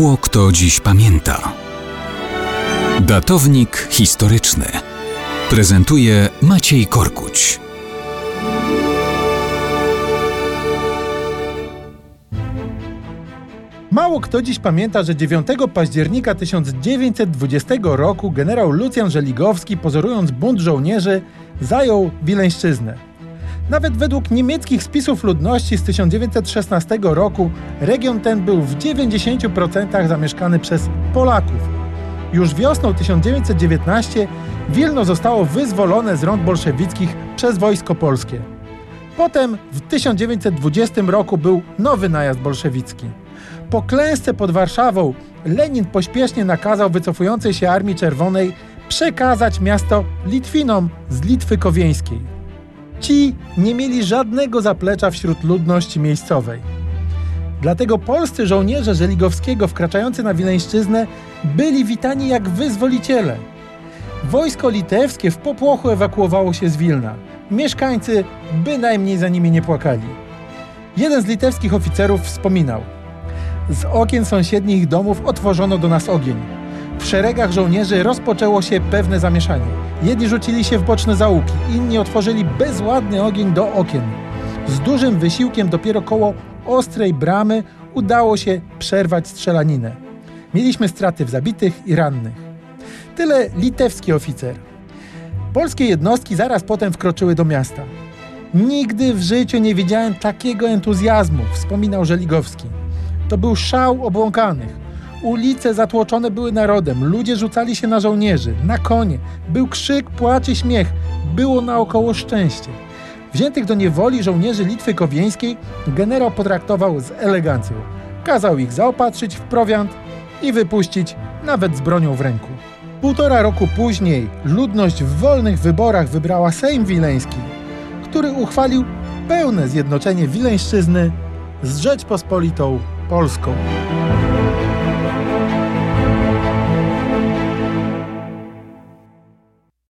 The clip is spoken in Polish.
Mało kto dziś pamięta. Datownik historyczny prezentuje Maciej Korkuć. Mało kto dziś pamięta, że 9 października 1920 roku generał Lucjan Żeligowski, pozorując bunt żołnierzy, zajął Wileńszczyznę. Nawet według niemieckich spisów ludności z 1916 roku region ten był w 90% zamieszkany przez Polaków. Już wiosną 1919 Wilno zostało wyzwolone z rąk bolszewickich przez wojsko polskie. Potem w 1920 roku był nowy najazd bolszewicki. Po klęsce pod Warszawą Lenin pośpiesznie nakazał wycofującej się Armii Czerwonej przekazać miasto Litwinom z Litwy Kowieńskiej. Ci nie mieli żadnego zaplecza wśród ludności miejscowej. Dlatego polscy żołnierze Żeligowskiego wkraczający na Wileńszczyznę byli witani jak wyzwoliciele. Wojsko litewskie w popłochu ewakuowało się z Wilna. Mieszkańcy bynajmniej za nimi nie płakali. Jeden z litewskich oficerów wspominał – z okien sąsiednich domów otworzono do nas ogień. W szeregach żołnierzy rozpoczęło się pewne zamieszanie. Jedni rzucili się w boczne załuki, inni otworzyli bezładny ogień do okien. Z dużym wysiłkiem dopiero koło ostrej bramy udało się przerwać strzelaninę. Mieliśmy straty w zabitych i rannych. Tyle litewski oficer. Polskie jednostki zaraz potem wkroczyły do miasta. Nigdy w życiu nie widziałem takiego entuzjazmu, wspominał Żeligowski. To był szał obłąkanych. Ulice zatłoczone były narodem, ludzie rzucali się na żołnierzy, na konie. Był krzyk, płacz i śmiech. Było naokoło szczęście. Wziętych do niewoli żołnierzy Litwy Kowieńskiej generał potraktował z elegancją. Kazał ich zaopatrzyć w prowiant i wypuścić nawet z bronią w ręku. Półtora roku później ludność w wolnych wyborach wybrała Sejm Wileński, który uchwalił pełne zjednoczenie Wileńszczyzny z Rzeczpospolitą Polską.